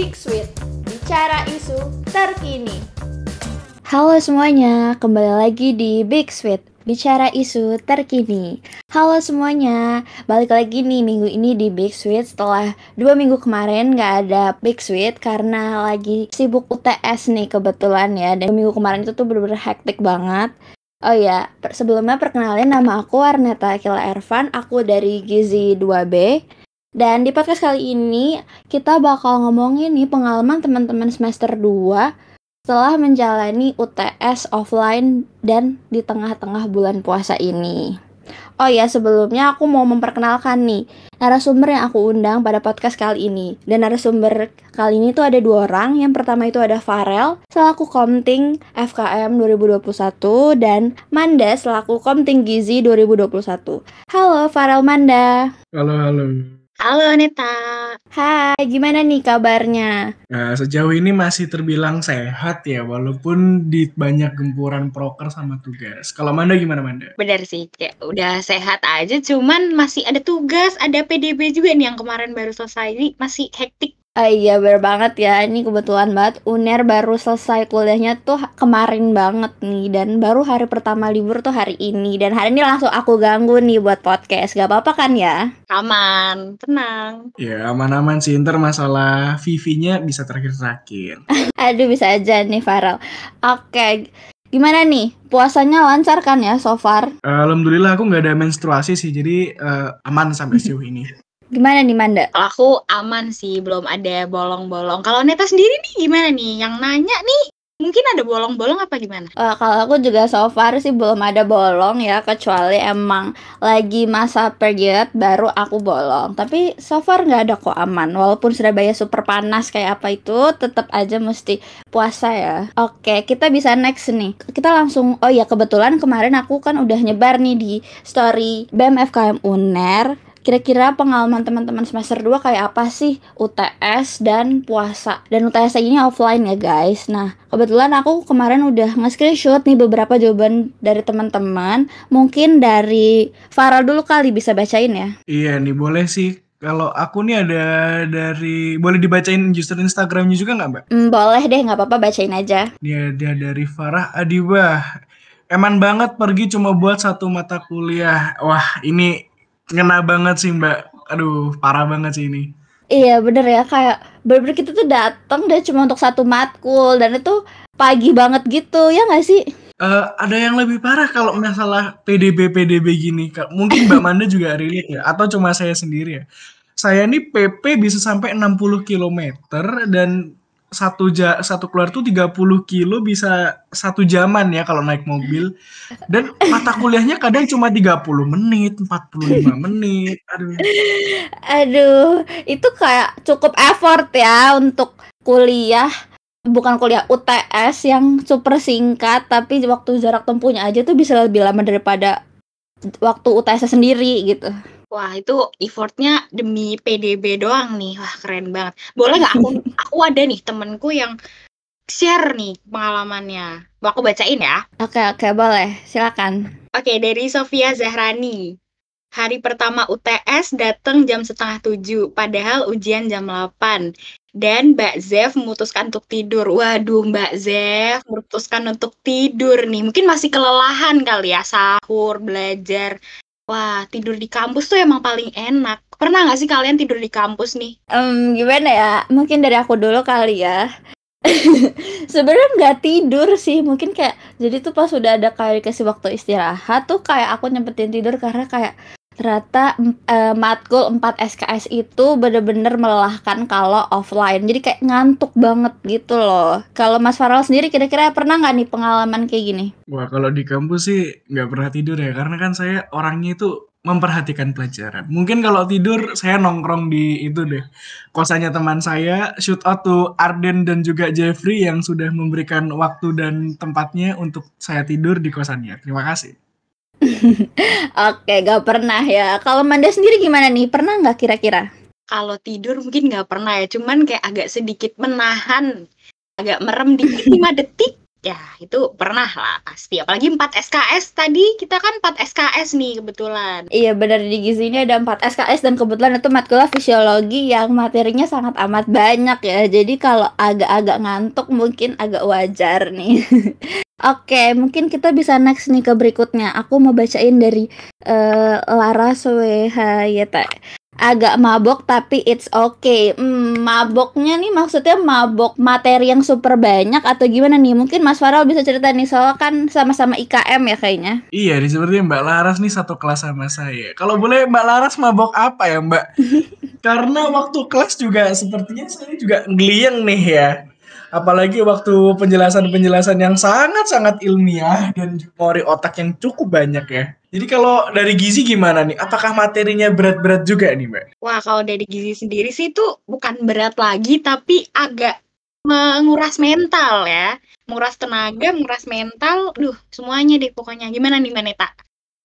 Big Sweet, bicara isu terkini. Halo semuanya, kembali lagi di Big Sweet, bicara isu terkini. Halo semuanya, balik lagi nih minggu ini di Big Sweet setelah dua minggu kemarin nggak ada Big Sweet karena lagi sibuk UTS nih kebetulan ya. Dan minggu kemarin itu tuh bener-bener hektik banget. Oh ya, sebelumnya perkenalin nama aku Arneta Akila Ervan, aku dari Gizi 2B. Dan di podcast kali ini kita bakal ngomongin nih pengalaman teman-teman semester 2 setelah menjalani UTS offline dan di tengah-tengah bulan puasa ini. Oh ya, sebelumnya aku mau memperkenalkan nih narasumber yang aku undang pada podcast kali ini. Dan narasumber kali ini tuh ada dua orang. Yang pertama itu ada Farel selaku Komting FKM 2021 dan Manda selaku Komting Gizi 2021. Halo Farel Manda. Halo, halo. Halo Neta. Hai, gimana nih kabarnya? Nah, sejauh ini masih terbilang sehat ya, walaupun di banyak gempuran proker sama tugas. Kalau Manda gimana Manda? Benar sih, kayak udah sehat aja, cuman masih ada tugas, ada PDB juga nih yang kemarin baru selesai, ini masih hektik Ah, iya bener banget ya. Ini kebetulan banget. UNER baru selesai kuliahnya tuh kemarin banget nih. Dan baru hari pertama libur tuh hari ini. Dan hari ini langsung aku ganggu nih buat podcast. Gak apa-apa kan ya? Aman tenang. Ya aman-aman sih. Ntar masalah Vivi-nya bisa terakhir-terakhir. Aduh bisa aja nih Farel. Oke Gimana nih? Puasanya lancar kan ya so far? Alhamdulillah aku nggak ada menstruasi sih, jadi uh, aman sampai sejauh ini. Gimana nih Manda? Kalau aku aman sih, belum ada bolong-bolong. Kalau Neta sendiri nih gimana nih? Yang nanya nih mungkin ada bolong-bolong apa gimana? Uh, kalau aku juga so far sih belum ada bolong ya, kecuali emang lagi masa period baru aku bolong. Tapi so far nggak ada kok aman. Walaupun Surabaya super panas kayak apa itu, tetap aja mesti puasa ya. Oke, kita bisa next nih. Kita langsung, oh ya kebetulan kemarin aku kan udah nyebar nih di story BEM FKM UNER Kira-kira pengalaman teman-teman semester 2 kayak apa sih UTS dan puasa? Dan UTS ini offline ya guys. Nah, kebetulan aku kemarin udah nge-screenshot nih beberapa jawaban dari teman-teman. Mungkin dari Farah dulu kali bisa bacain ya. Iya nih, boleh sih. Kalau aku nih ada dari boleh dibacain user Instagramnya juga nggak mbak? Mm, boleh deh, nggak apa-apa bacain aja. Dia dia dari Farah Adibah. Eman banget pergi cuma buat satu mata kuliah. Wah ini ngena banget sih mbak. Aduh parah banget sih ini. Iya bener ya. Kayak bener-bener kita tuh datang deh cuma untuk satu matkul. Dan itu pagi banget gitu ya nggak sih? Uh, ada yang lebih parah kalau masalah PDB PDB gini mungkin Mbak Manda juga relate ya atau cuma saya sendiri ya. Saya nih PP bisa sampai 60 km dan satu ja, satu keluar tuh 30 kilo bisa satu jaman ya kalau naik mobil. Dan mata kuliahnya kadang cuma 30 menit 45 menit. Aduh. Aduh itu kayak cukup effort ya untuk kuliah. Bukan kuliah UTS yang super singkat tapi waktu jarak tempuhnya aja tuh bisa lebih lama daripada waktu UTS sendiri gitu Wah itu effortnya demi PDB doang nih, wah keren banget. Boleh nggak aku aku ada nih temenku yang share nih pengalamannya. Mau aku bacain ya? Oke oke boleh, silakan. Oke dari Sofia Zahrani. Hari pertama UTS datang jam setengah tujuh, padahal ujian jam 8. Dan Mbak Zev memutuskan untuk tidur. Waduh, Mbak Zev memutuskan untuk tidur nih. Mungkin masih kelelahan kali ya, sahur, belajar. Wah, tidur di kampus tuh emang paling enak. Pernah nggak sih kalian tidur di kampus nih? Um, gimana ya? Mungkin dari aku dulu kali ya. Sebenarnya nggak tidur sih, mungkin kayak jadi tuh pas udah ada kayak dikasih waktu istirahat tuh kayak aku nyempetin tidur karena kayak ternyata uh, matkul 4 SKS itu bener-bener melelahkan kalau offline jadi kayak ngantuk banget gitu loh kalau Mas Farel sendiri kira-kira pernah nggak nih pengalaman kayak gini Wah kalau di kampus sih nggak pernah tidur ya karena kan saya orangnya itu memperhatikan pelajaran. Mungkin kalau tidur saya nongkrong di itu deh. Kosannya teman saya, shoot out to Arden dan juga Jeffrey yang sudah memberikan waktu dan tempatnya untuk saya tidur di kosannya. Terima kasih. Oke, gak pernah ya. Kalau Manda sendiri gimana nih? Pernah nggak kira-kira? Kalau tidur mungkin nggak pernah ya, cuman kayak agak sedikit menahan, agak merem di 5 detik Ya, itu pernah lah pasti. Apalagi 4 SKS tadi, kita kan 4 SKS nih kebetulan. Iya benar di gizi ini ada 4 SKS dan kebetulan itu matkulnya fisiologi yang materinya sangat amat banyak ya. Jadi kalau agak-agak ngantuk mungkin agak wajar nih. Oke, mungkin kita bisa next nih ke berikutnya. Aku mau bacain dari uh, Laras WHYT agak mabok tapi it's okay. Hmm, maboknya nih maksudnya mabok materi yang super banyak atau gimana nih? Mungkin Mas Farel bisa cerita nih soal kan sama-sama IKM ya kayaknya. Iya, di seperti Mbak Laras nih satu kelas sama saya. Kalau boleh Mbak Laras mabok apa ya Mbak? Karena waktu kelas juga sepertinya saya juga ngeliang nih ya. Apalagi waktu penjelasan-penjelasan yang sangat-sangat ilmiah dan memori otak yang cukup banyak ya. Jadi kalau dari Gizi gimana nih? Apakah materinya berat-berat juga nih, Mbak? Wah, kalau dari Gizi sendiri sih itu bukan berat lagi, tapi agak menguras mental ya. Menguras tenaga, menguras mental, duh semuanya deh pokoknya. Gimana nih, Maneta?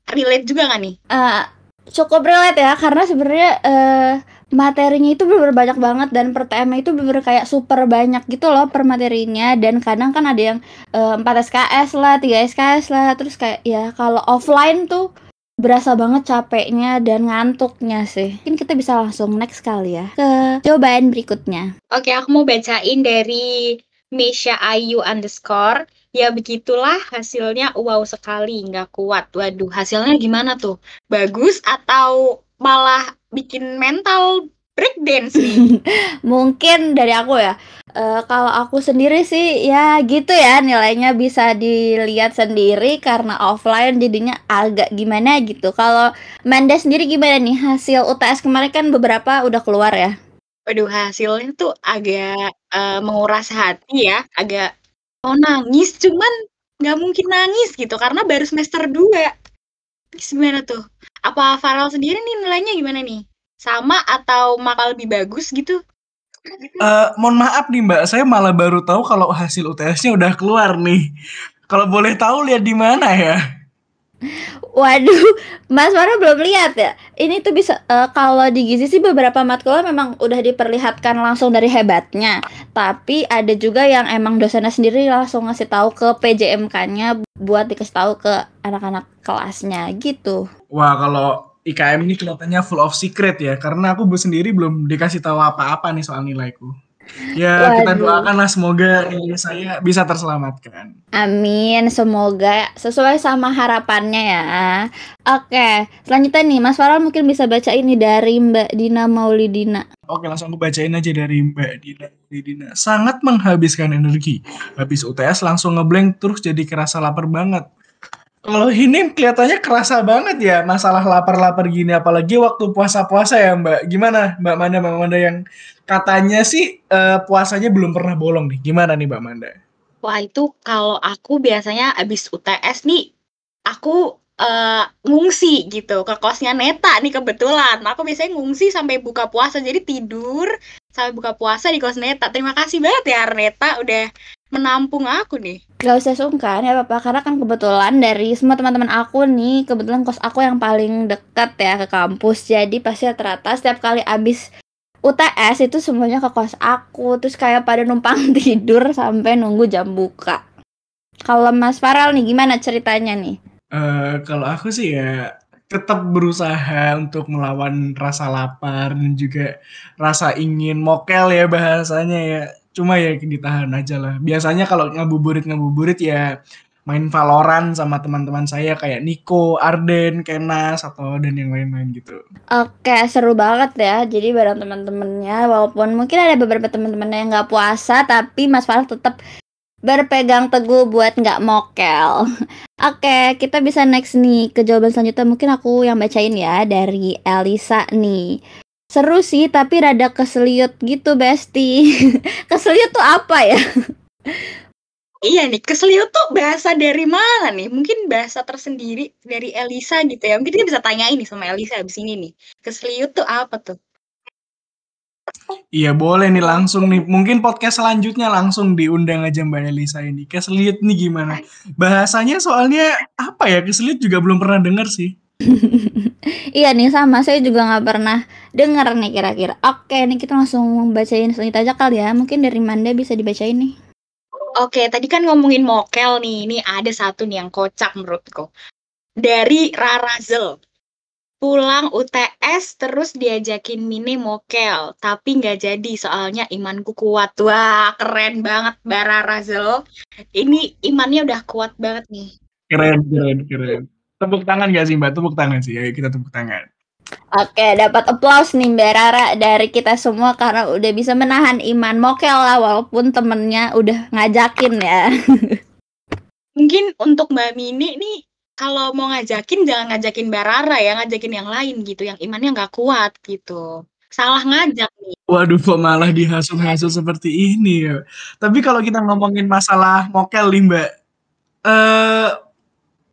Relate juga nggak nih? Uh, cukup relate ya, karena sebenarnya uh, materinya itu bener, -bener banyak banget dan per TM itu bener, -bener kayak super banyak gitu loh per materinya dan kadang kan ada yang uh, 4 SKS lah, 3 SKS lah, terus kayak ya kalau offline tuh berasa banget capeknya dan ngantuknya sih. Mungkin kita bisa langsung next kali ya ke cobaan berikutnya. Oke, aku mau bacain dari Misha Ayu underscore. Ya begitulah hasilnya wow sekali, nggak kuat. Waduh, hasilnya gimana tuh? Bagus atau malah bikin mental breakdance nih. Mungkin dari aku ya. Uh, kalau aku sendiri sih ya gitu ya nilainya bisa dilihat sendiri karena offline jadinya agak gimana gitu. Kalau Manda sendiri gimana nih hasil UTS kemarin kan beberapa udah keluar ya? Waduh hasilnya tuh agak uh, menguras hati ya, agak mau nangis cuman nggak mungkin nangis gitu karena baru semester 2 Gimana tuh? Apa Farel sendiri nih nilainya gimana nih? Sama atau malah lebih bagus gitu? Uh, mohon maaf nih Mbak, saya malah baru tahu kalau hasil UTS-nya udah keluar nih. Kalau boleh tahu lihat di mana ya? Waduh, Mas Mara belum lihat ya. Ini tuh bisa uh, kalau di gizi sih beberapa matkul memang udah diperlihatkan langsung dari hebatnya. Tapi ada juga yang emang dosennya sendiri langsung ngasih tahu ke PJMK-nya buat dikasih tahu ke anak-anak kelasnya gitu. Wah, kalau IKM ini kelihatannya full of secret ya, karena aku sendiri belum dikasih tahu apa-apa nih soal nilaiku. Ya, Waduh. kita doakanlah semoga ini saya bisa terselamatkan. Amin, semoga sesuai sama harapannya ya. Oke, selanjutnya nih Mas Farel mungkin bisa baca ini dari Mbak Dina Maulidina. Oke, langsung aku bacain aja dari Mbak Dina Maulidina. Sangat menghabiskan energi. Habis UTS langsung ngeblank terus jadi kerasa lapar banget. Kalau ini kelihatannya kerasa banget ya masalah lapar-lapar gini apalagi waktu puasa-puasa ya Mbak. Gimana Mbak Manda Mbak Manda yang katanya sih uh, puasanya belum pernah bolong nih. Gimana nih Mbak Manda? Wah itu kalau aku biasanya abis UTS nih aku uh, ngungsi gitu ke kosnya Neta nih kebetulan. Aku biasanya ngungsi sampai buka puasa jadi tidur sampai buka puasa di kos Neta. Terima kasih banget ya Neta udah menampung aku nih. Gak usah sungkan ya Bapak, karena kan kebetulan dari semua teman-teman aku nih, kebetulan kos aku yang paling dekat ya ke kampus. Jadi pasti rata-rata setiap kali abis UTS itu semuanya ke kos aku, terus kayak pada numpang tidur sampai nunggu jam buka. Kalau Mas Farel nih gimana ceritanya nih? Uh, kalau aku sih ya tetap berusaha untuk melawan rasa lapar dan juga rasa ingin mokel ya bahasanya ya Cuma ya ditahan aja lah. Biasanya kalau ngabuburit-ngabuburit ya main Valorant sama teman-teman saya kayak Nico, Arden, Kenas atau dan yang lain-lain gitu. Oke, seru banget ya. Jadi bareng teman-temannya walaupun mungkin ada beberapa teman-teman yang nggak puasa tapi Mas Farah tetap berpegang teguh buat nggak mokel. Oke, kita bisa next nih ke jawaban selanjutnya. Mungkin aku yang bacain ya dari Elisa nih. Seru sih, tapi rada keseliut gitu, Besti. keseliut tuh apa ya? Iya nih, keseliut tuh bahasa dari mana nih? Mungkin bahasa tersendiri dari Elisa gitu ya. Mungkin kita bisa tanya ini sama Elisa abis ini nih. Keseliut tuh apa tuh? Iya boleh nih langsung nih. Mungkin podcast selanjutnya langsung diundang aja Mbak Elisa ini. Keseliut nih gimana? Bahasanya soalnya apa ya? Keseliut juga belum pernah denger sih. Iya nih sama, saya juga nggak pernah dengar nih kira-kira. Oke nih kita langsung bacain selanjutnya aja kali ya, mungkin dari Manda bisa dibacain nih. Oke, tadi kan ngomongin mokel nih. Ini ada satu nih yang kocak menurutku. Dari Rarazel. Pulang UTS terus diajakin Mine mokel, tapi nggak jadi soalnya imanku kuat. Wah, keren banget Mbak Rarazel. Ini imannya udah kuat banget nih. Keren, keren, keren. Tepuk tangan gak sih Mbak? Tepuk tangan sih. Ayo kita tepuk tangan. Oke, dapat applause nih Mbak Rara dari kita semua karena udah bisa menahan iman mokel lah walaupun temennya udah ngajakin ya. Mungkin untuk Mbak Mini nih kalau mau ngajakin jangan ngajakin Mbak Rara ya, ngajakin yang lain gitu, yang imannya nggak kuat gitu. Salah ngajak nih. Waduh, kok malah dihasut-hasut seperti ini ya. Tapi kalau kita ngomongin masalah mokel nih Mbak, eh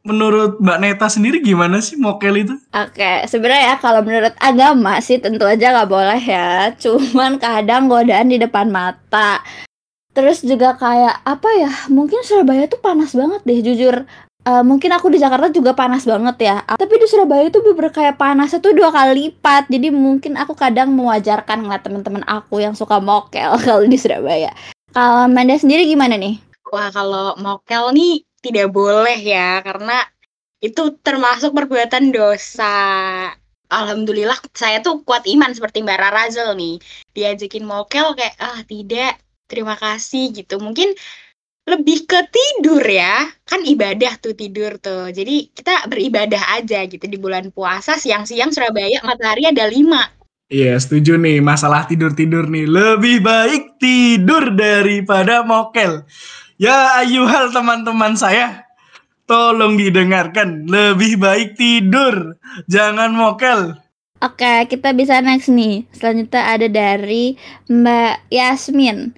menurut Mbak Neta sendiri gimana sih mokel itu? Oke, sebenarnya ya kalau menurut agama sih tentu aja nggak boleh ya. Cuman kadang godaan di depan mata. Terus juga kayak apa ya? Mungkin Surabaya tuh panas banget deh jujur. Uh, mungkin aku di Jakarta juga panas banget ya. Tapi di Surabaya itu bener kayak panasnya tuh dua kali lipat. Jadi mungkin aku kadang mewajarkan ngeliat teman-teman aku yang suka mokel kalau di Surabaya. Kalau Manda sendiri gimana nih? Wah, kalau mokel nih tidak boleh ya karena itu termasuk perbuatan dosa. Alhamdulillah saya tuh kuat iman seperti Mbak Rarazel nih. Diajakin mokel kayak ah tidak, terima kasih gitu. Mungkin lebih ke tidur ya. Kan ibadah tuh tidur tuh. Jadi kita beribadah aja gitu di bulan puasa. Siang-siang Surabaya matahari ada lima. Iya setuju nih. Masalah tidur-tidur nih. Lebih baik tidur daripada mokel ya ayuhal teman-teman saya. Tolong didengarkan. Lebih baik tidur. Jangan mokel. Oke, kita bisa next nih. Selanjutnya ada dari Mbak Yasmin.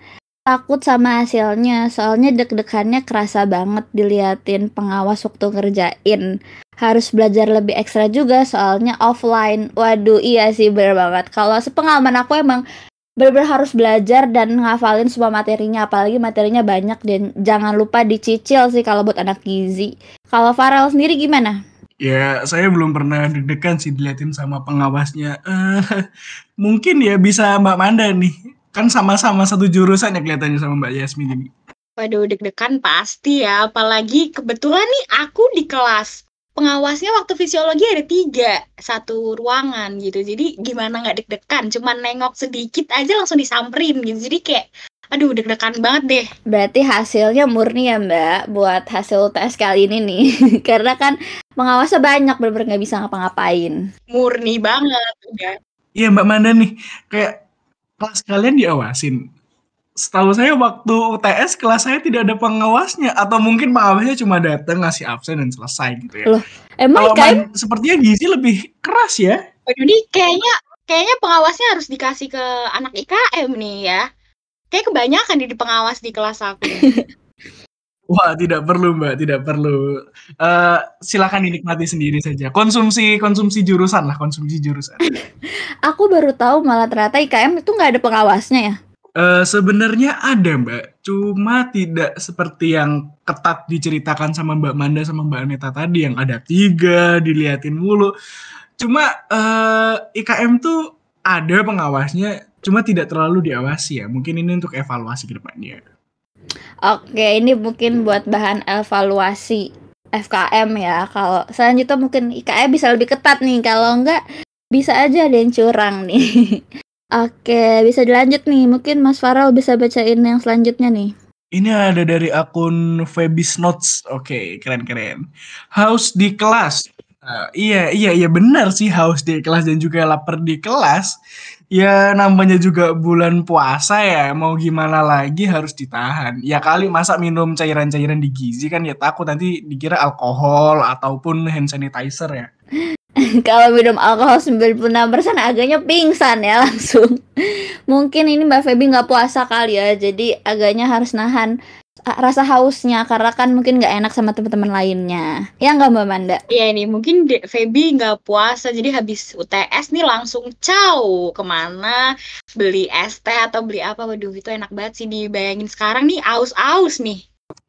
Takut sama hasilnya soalnya deg-degannya kerasa banget diliatin pengawas waktu ngerjain. Harus belajar lebih ekstra juga soalnya offline. Waduh iya sih bener banget. Kalau sepengalaman aku emang bener-bener harus belajar dan ngafalin semua materinya apalagi materinya banyak dan jangan lupa dicicil sih kalau buat anak gizi kalau Farel sendiri gimana? Ya, saya belum pernah deg-degan sih diliatin sama pengawasnya. Uh, mungkin ya bisa Mbak Manda nih Kan sama-sama satu jurusan ya kelihatannya sama Mbak Yasmin ini. Waduh, deg-degan pasti ya. Apalagi kebetulan nih aku di kelas. Pengawasnya waktu fisiologi ada tiga, satu ruangan gitu. Jadi gimana nggak deg-degan? Cuman nengok sedikit aja langsung disamperin gitu. Jadi kayak, aduh deg-degan banget deh. Berarti hasilnya murni ya mbak buat hasil UTS kali ini nih. Karena kan pengawasnya banyak, bener-bener nggak bisa ngapa-ngapain. Murni banget udah. Iya Mbak Manda nih, kayak kelas kalian diawasin. Setahu saya waktu UTS kelas saya tidak ada pengawasnya atau mungkin pengawasnya cuma datang ngasih absen dan selesai gitu ya. Loh, emang Kalau sepertinya gizi lebih keras ya. Waduh ini kayaknya kayaknya pengawasnya harus dikasih ke anak IKM nih ya. Kayak kebanyakan di pengawas di kelas aku. Wah, tidak perlu, Mbak, tidak perlu. Uh, silakan dinikmati sendiri saja. Konsumsi konsumsi jurusan lah, konsumsi jurusan. Aku baru tahu malah ternyata IKM itu nggak ada pengawasnya ya. Uh, sebenarnya ada, Mbak. Cuma tidak seperti yang ketat diceritakan sama Mbak Manda sama Mbak Aneta tadi yang ada tiga, diliatin mulu. Cuma uh, eh, IKM tuh ada pengawasnya, cuma tidak terlalu diawasi ya. Mungkin ini untuk evaluasi ke depannya. Oke, ini mungkin buat bahan evaluasi FKM ya. Kalau selanjutnya mungkin IKM bisa lebih ketat nih. Kalau enggak bisa aja ada yang curang nih. Oke, bisa dilanjut nih. Mungkin Mas Farel bisa bacain yang selanjutnya nih. Ini ada dari akun Febis Notes. Oke, keren-keren. Haus di kelas. Uh, iya, iya, iya benar sih haus di kelas dan juga lapar di kelas. Ya namanya juga bulan puasa ya, mau gimana lagi harus ditahan. Ya kali masa minum cairan-cairan di gizi kan ya takut nanti dikira alkohol ataupun hand sanitizer ya. Kalau minum alkohol 96% agaknya pingsan ya langsung. Mungkin ini Mbak Feby nggak puasa kali ya, jadi agaknya harus nahan rasa hausnya karena kan mungkin nggak enak sama teman-teman lainnya. Ya nggak Mbak Manda? Iya ini mungkin Feby nggak puasa jadi habis UTS nih langsung caw ke mana beli es teh atau beli apa? Waduh itu enak banget sih dibayangin sekarang nih aus-aus nih.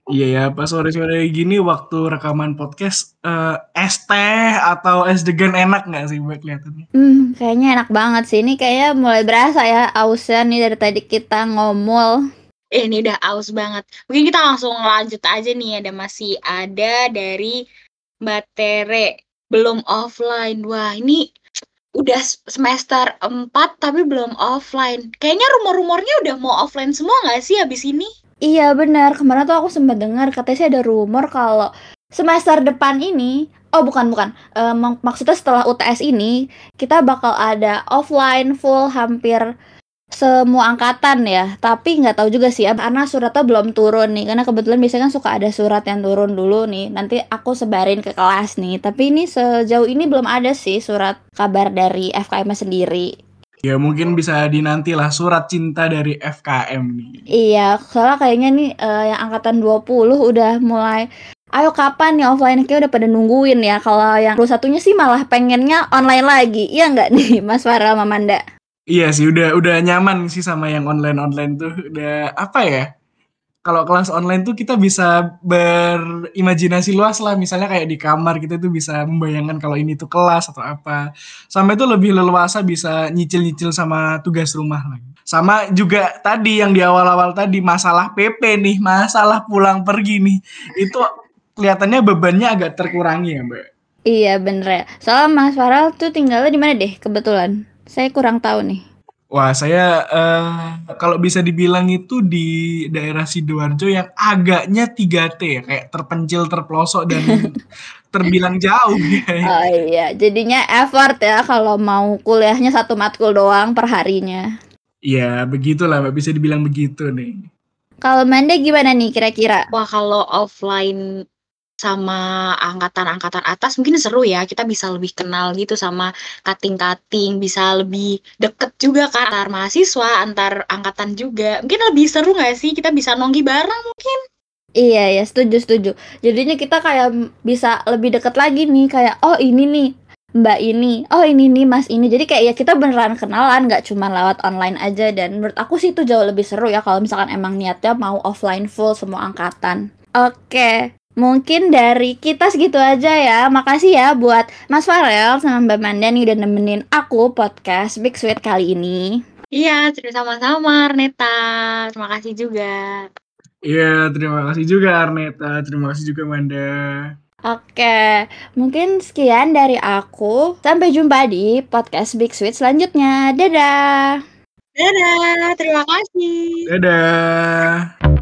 Iya ya, pas sore-sore gini waktu rekaman podcast uh, es teh atau es degan enak nggak sih buat kelihatannya? Hmm, kayaknya enak banget sih. Ini kayaknya mulai berasa ya ausnya nih dari tadi kita ngomol. Eh, ini udah aus banget. Mungkin kita langsung lanjut aja nih. Ada masih ada dari Mbak Tere. Belum offline. Wah, ini udah semester 4 tapi belum offline. Kayaknya rumor-rumornya udah mau offline semua nggak sih habis ini? Iya benar, kemarin tuh aku sempat dengar katanya sih ada rumor kalau semester depan ini, oh bukan bukan, eh, mak- maksudnya setelah UTS ini kita bakal ada offline full hampir semua angkatan ya. Tapi nggak tahu juga sih karena suratnya belum turun nih. Karena kebetulan biasanya kan suka ada surat yang turun dulu nih. Nanti aku sebarin ke kelas nih. Tapi ini sejauh ini belum ada sih surat kabar dari FKM sendiri. Ya mungkin bisa dinantilah surat cinta dari FKM nih. Iya, soalnya kayaknya nih eh, yang angkatan 20 udah mulai Ayo kapan nih offline kayak udah pada nungguin ya. Kalau yang satunya sih malah pengennya online lagi. Iya nggak nih Mas Farah sama Manda? Iya sih udah udah nyaman sih sama yang online online tuh udah apa ya? Kalau kelas online tuh kita bisa berimajinasi luas lah misalnya kayak di kamar kita tuh bisa membayangkan kalau ini tuh kelas atau apa. Sampai tuh lebih leluasa bisa nyicil-nyicil sama tugas rumah lagi. Sama juga tadi yang di awal-awal tadi masalah PP nih, masalah pulang pergi nih. Itu kelihatannya bebannya agak terkurangi ya, Mbak. Iya bener ya. Soalnya Mas Farah tuh tinggalnya di mana deh kebetulan? Saya kurang tahu nih. Wah, saya eh, kalau bisa dibilang itu di daerah Sidoarjo yang agaknya 3T ya, kayak terpencil, terpelosok dan terbilang jauh ya. Oh iya, jadinya effort ya kalau mau kuliahnya satu matkul doang per harinya. Ya, begitulah Mbak, bisa dibilang begitu nih. Kalau Manda gimana nih kira-kira? Wah, kalau offline sama angkatan-angkatan atas mungkin seru ya. Kita bisa lebih kenal gitu sama kating-kating, bisa lebih deket juga kan antar mahasiswa, antar angkatan juga. Mungkin lebih seru nggak sih? Kita bisa nongki bareng mungkin. Iya ya, setuju setuju. Jadinya kita kayak bisa lebih deket lagi nih, kayak oh ini nih Mbak ini, oh ini nih Mas ini. Jadi kayak ya kita beneran kenalan, nggak cuma lewat online aja. Dan menurut aku sih itu jauh lebih seru ya kalau misalkan emang niatnya mau offline full semua angkatan. Oke, mungkin dari kita segitu aja ya. Makasih ya buat Mas Farel sama Mbak Manda nih udah nemenin aku podcast Big Sweet kali ini. Iya, terima sama-sama Arneta. Terima kasih juga. Iya, terima kasih juga Arneta, terima kasih juga Manda. Oke, mungkin sekian dari aku. Sampai jumpa di podcast Big Sweet selanjutnya. Dadah. Dadah, terima kasih. Dadah.